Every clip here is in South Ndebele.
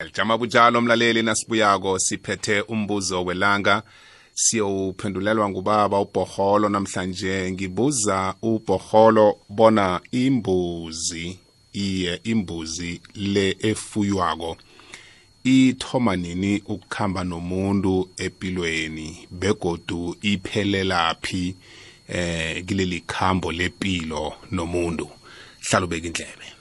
lijama bunjalo mlaleli nasibuyako siphethe umbuzo welanga siyowuphendulelwa ngubaba ubhoholo namhlanje ngibuza ubhoholo bona imbuzi iye imbuzi le efuywako ithoma nini ukukhamba nomuntu epilweni begodu iphelelaphi eh kileli khambo lepilo nomuntu hlalubeka indlebe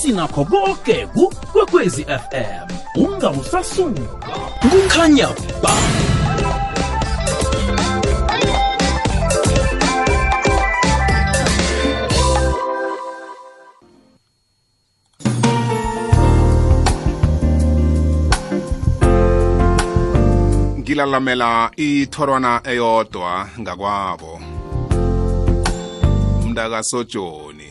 sinakho konke kukwekwezi fm ungawusasuka kukhanya ba ngilalamela ithorwana eyodwa ngakwabo mntakasojoni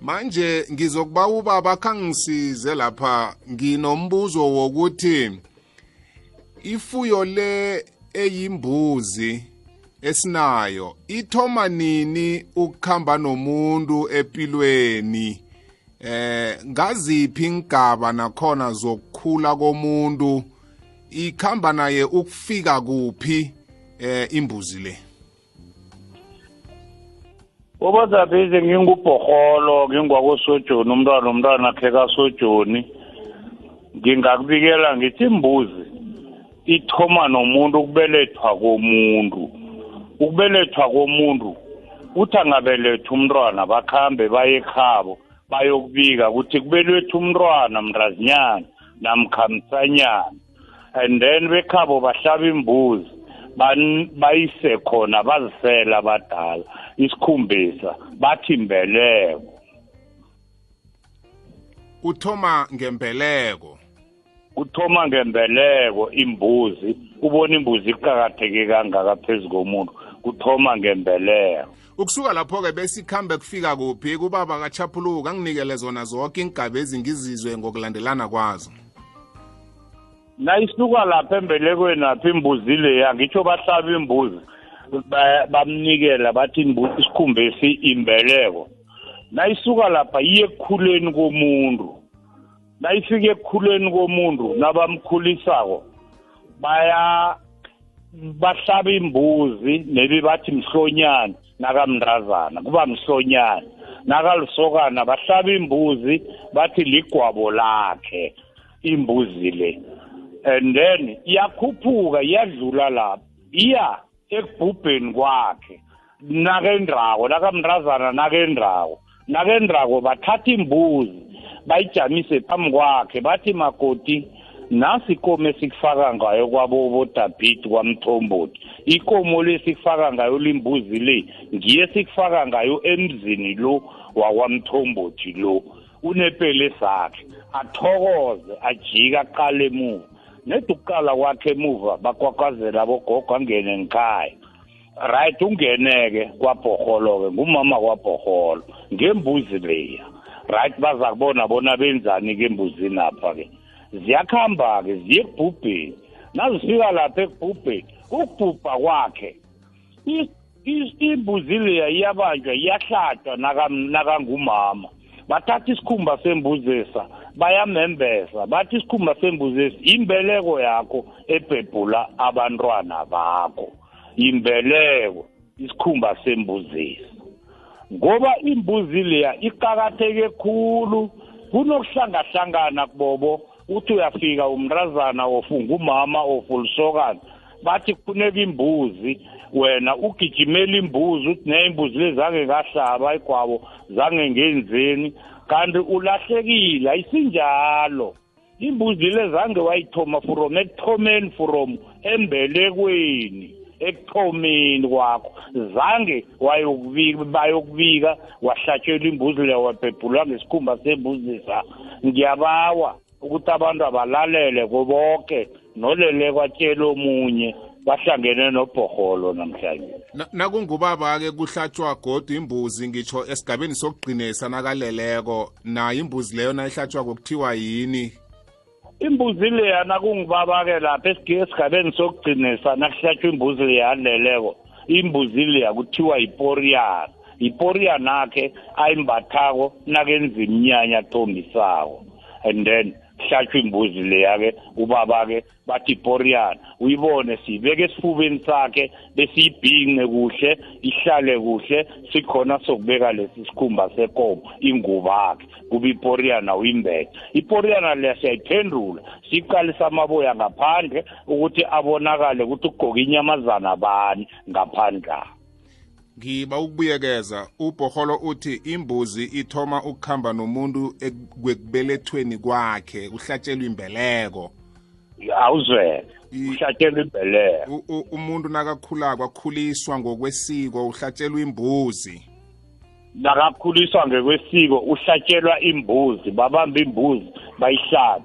manje ngizokuba ubaba khangisize lapha nginombuzo wokuthi ifuyo le eyimbuzi esinayo ithoma nini ukukhamba nomuntu empilweni eh ngaziphi ingaba nakhona zokukhula komuntu ikhamba naye ukufika kuphi eh imbuzi le obazabhize ngingubhoholo ngingwakosojoni umntwana umntwana khe kasojoni ngingakubikela ngithi imbuzi ithoma nomuntu ukubelethwa komuntu ukubelethwa komuntu uthi angabeletha umntwana bakhambe baye ekhabo bayokubika ukuthi kubelwetha umntwana mntazinyana namkhamsanyana and then bekhabo bahlaba imbuzi bayise khona bazisela abadala isikhumbisa bathi mbeleko uthoma ngembeleko uthoma ngembeleko imbuzi ubona imbuzi iqakatheke kangaka phezu komuntu kuthoma ngembeleko ukusuka lapho-ke besikhambe kufika kuphi kubaba kachaphuluka nginikele zona zonke iingaba ezingizizwe ngokulandelana kwazo nayisuka lapha embelekweni apha imbuzi leya ngitsho bahlaba imbuzi bamnikela bathi imbuzi isikhumbesi imbeleko nayisuka lapha iye ekukhuleni komuntu nayifika ekukhuleni komuntu nabamkhulisako baya bahlaba imbuzi maybe bathi mhlonyana nakamndazana kuba mhlonyana nakalisokana bahlaba imbuzi bathi ligwabo lakhe imbuzi le and then iyakhuphuka iyadlula lapho iya ekubhubheni kwakhe nakendrako nakamntazana nakendrako nakendrako bathatha imbuzi bayijamise phambi kwakhe bathi makoti nasi ikomo esikufaka ngayo kwabobodabhidi kwamthomboti ikomo le sikufaka ngayo limbuzi le ngiye sikufaka ngayo emzini lo wakwamthomboti lo unepele sakhe athokoze ajike aqale emuva nedi ukuqala kwakhe emuva bakwakwazela abogogo angene ngikhaya right ungene-ke kwabhoholo-ke ngumama kwabhoholo ngembuzi leya right baza kubona bona benzani-ke embuzini apha-ke ziyakuhamba-ke ziye ekubhubheni nazifika lapha ekubhubheni ukubhubha kwakhe imbuzi leya iyabanjwa iyahlatshwa nakangumama bathatha isikhumba sembuzesa bayamembeza bathi isikhumba sembuzesi imbeleko yakho ebhebhula abantwana bakho imbeleko isikhumba sembuzesi ngoba imbuzi leya iqakatheke khulu kunokuhlangahlangana kubobo uthi uyafika umntazana ofungumama ofulisokana bathi kufuneka imbuzi wena ugijimela imbuzi uthi ne imbuzi le zange ngahlaba igwabo zange ngenzeni kanti ulahlekile ayisinjalo imbuzi le zange wayithoma from ekuthomeni from embelekweni ekuthomeni kwakho zange wayokubika bayokubika wahlatshelwa imbuzi leyo wabhebhulwa ngesikhumba sembuzisa ngiyabawa ukuthi abantu abalalele kuboke nolele kwatshela omunye bahlangene nobhoholo namhlanje nakungubaba-ke kuhlatshwa godu imbuzi ngitsho esigabeni sokugcinesa nakaleleko nayo imbuzi leyo nayihlatshwa kokuthiwa yini imbuzi leya nakungubaba-ke lapha esigabeni sokugcinesa nakuhlatshwa imbuzi leya aleleko imbuzi leya kuthiwa yiporiyana yiporiyana-ke ayimbathako nakenza iminyanya athombisako and then hlatshwa imbuzi leya-ke ubaba-ke bathi iporiyana uyibone siyibeke esifubeni sakhe besiyibhince kuhle ihlale kuhle sikhona sokubeka lesi sikhumba sekomo ingubakhe kuba iporiyana uyimbethe iporiyana leya siyayiphendula siqalisa amaboya ngaphandle ukuthi abonakale ukuthi ugqoke inyamazana bani ngaphandlaa ngiba ukubuyekeza ubhoholo uthi imbuzi ithoma ukukhamba nomuntu ekubelethweni kwakhe kuhlatshelwa imbeleko awuzwele uhlatshelwa imbeleko umuntu nakakhulako akhuliswa ngokwesiko uhlatshelwa imbuzi nakakhuliswa ngekwesiko uhlatshelwa imbuzi babamba imbuzi bayihlabe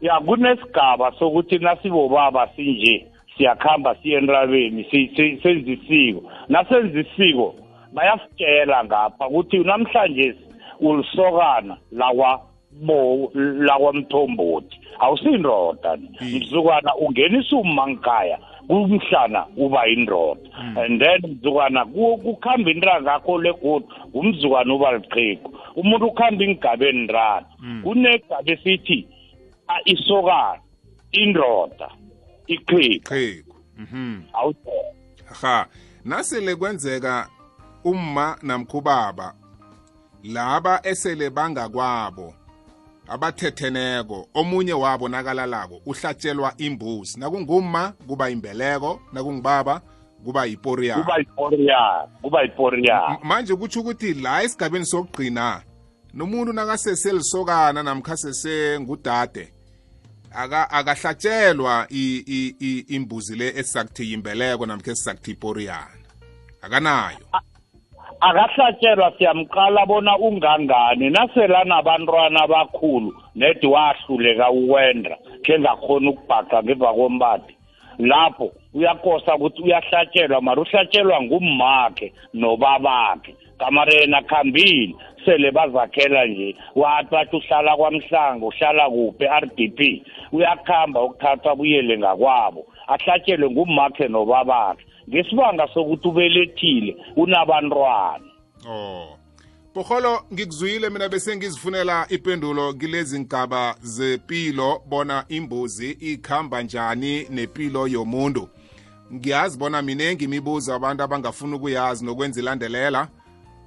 ya kunesigaba sokuthi nasibobaba sinje siyakhamba siye entabeni senza isiko nasenza isiko bayasitshela ngapha ukuthi namhlanje ulisokana lakwa bo lakwamthombothi awusindoda mzukwana ungenisa uma ngikhaya kumhlana uba indoda hmm. and then mzukwana kukhamba intanga yakho legodu ngumzukwana uba liqhegu umuntu ukhamba ingigabeni ndrani mm. kunegaba esithi isokana indoda iqhiqhiqo mhm ha nasele kwenzeka umma namkhubaba laba esele bangakwabo abathetheneko omunye wabo nakalalako uhlatshelwa imbuzi nakungumma kuba imbeleko nakungubaba kuba yiporiyana kuba yiporiyana kuba yiporiyana manje kutsho ukuthi la esigabeni sokugcina nomuntu nakaseselisokana namkha sesengudade akahlatshelwa imbuzi le esisakuthi yimbeleko namkha esisakuthi iporiyana akanayo akahlatshelwa siyamqala bona ungangani nasela nabantwana abakhulu nedi wahluleka ukwenda njengakhona ukubhaca ngemva kombadi lapho uyakosa ukuthi uyahlatshelwa mara uhlatshelwa ngummakhe nobabakhe kamarena akhambile sele bazakhela nje wathi wathi uhlala kwamhlanga uhlala kuphi r d p uyakuhamba ukuthathwa buyele ngakwabo ahlatshelwe ngumakhe nobabakhe ngesibanga sokuthi ubelethile unabantwana oh porholo ngikuzwile mina bese ngizifunela ipendulo kilezi ngigaba zepilo bona imbuzi ikhamba njani nepilo yomuntu ngiyazi bona miningi imibuzo abantu abangafuni ukuyazi nokwenza ilandelela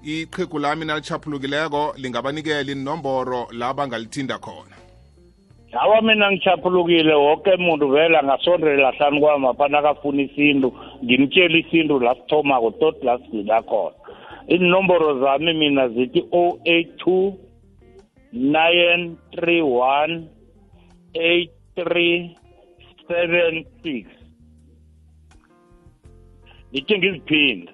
iqhegu lami nalichaphulukileko lingabanikela inomboro la bangalithinda khona hawa mina ngichaphulukile woke muntu vele angasondela hlanu kwami apha nakafuna isintu ngimtshela isintu la sithomako tot la sigcina khona iinomboro zami mina zithi o eight two nine three one eight three seven six ndithi ngiziphinda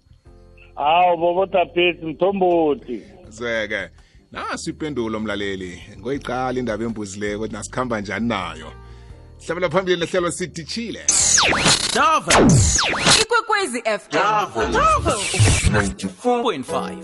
hawu bobotapesi mthombothi zweke naso ipendulo mlaleli ngoyiqala indaba embuzileko ukuthi nasikhamba njani nayo hlabela phambili lehlelo sidishile ikwekwezi fm 94.5